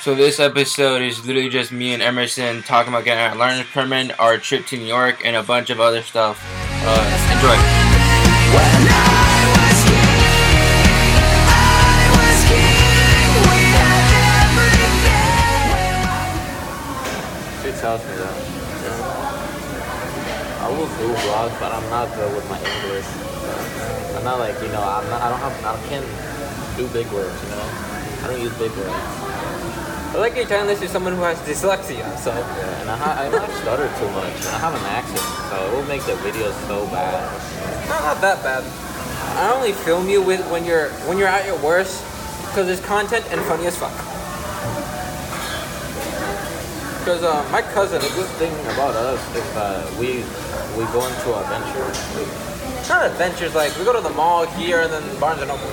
So this episode is literally just me and Emerson talking about getting our learner's permit, our trip to New York, and a bunch of other stuff. Uh, enjoy. Tells me that. I will do vlogs, but I'm not good with my English. I'm not like you know. I'm not. I don't have. I can't do big words. You know. I don't use big words. I like you're telling this to someone who has dyslexia, so. Yeah, and I, ha- I stutter too much. I have an accent, so it will make the video so bad. Not, not that bad. I only film you with when you're when you're at your worst, because it's content and funny as fuck. Because uh, my cousin, The good thing about us is that we we go into adventure. not adventures like we go to the mall here and then Barnes and Noble.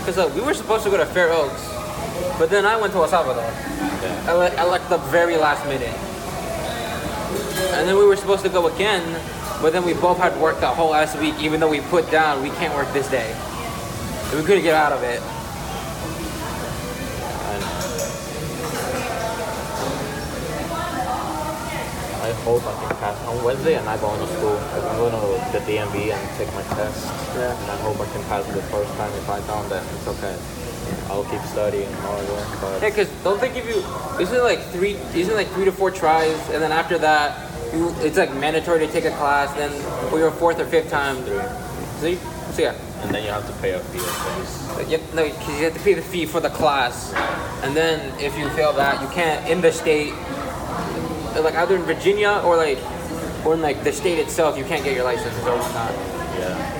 Because uh, we were supposed to go to Fair Oaks, but then I went to El Salvador. Yeah. at like, at like the very last minute. And then we were supposed to go again, but then we both had work that whole last week, even though we put down we can't work this day. And we couldn't get out of it. I. I hope I can pass. On Wednesday, I'm not going to school. I'm going to the DMV and take my test. Yeah. And I hope I can pass it the first time. If I don't, then it's okay. I'll keep studying. But Yeah, cause don't they give you? Isn't it like three? Isn't like three to four tries, and then after that, you it's like mandatory to take a class. Then for your fourth or fifth time, see, so yeah. and then you have to pay a fee. Yep, no, because you have to pay the fee for the class, and then if you fail that, you can't in the state, like either in Virginia or like, or in like the state itself, you can't get your license or whatnot. Yeah.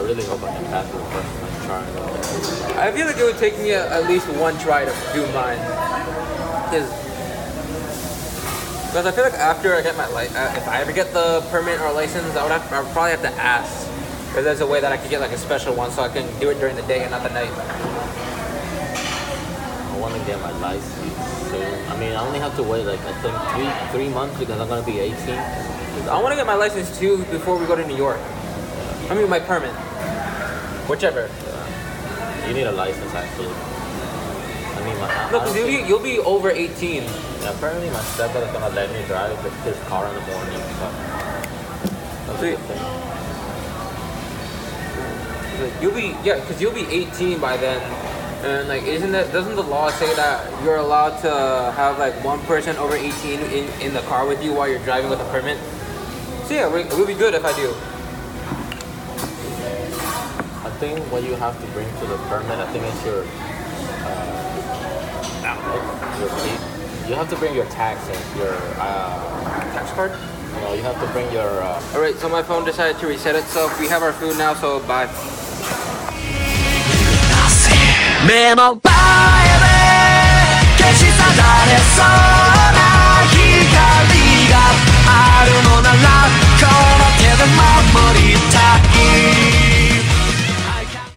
I really hope I can pass it the first time trying. I feel like it would take me a, at least one try to do mine, because. I feel like after I get my li- uh, if I ever get the permit or license, I would have, I would probably have to ask. Because there's a way that I could get like a special one, so I can do it during the day and not the night. I want to get my license soon. I mean, I only have to wait like I think three three months because I'm gonna be 18. I want to get my license too before we go to New York. I mean, my permit. Whichever. You need a license actually. I mean, my. I No, because you'll be, think- you'll be over 18. Yeah, apparently my stepbrother's gonna let me drive his car in the morning. So that's See- thing. You'll be yeah, because you'll be 18 by then. And like, isn't that doesn't the law say that you're allowed to have like one person over 18 in, in the car with you while you're driving with a permit? So yeah, we- it would be good if I do what you have to bring to the permit. I think it's your uh, your. You have to bring your tax and your uh, tax card. You know, you have to bring your. Uh... All right, so my phone decided to reset itself. We have our food now, so bye. Man, I'll buy it.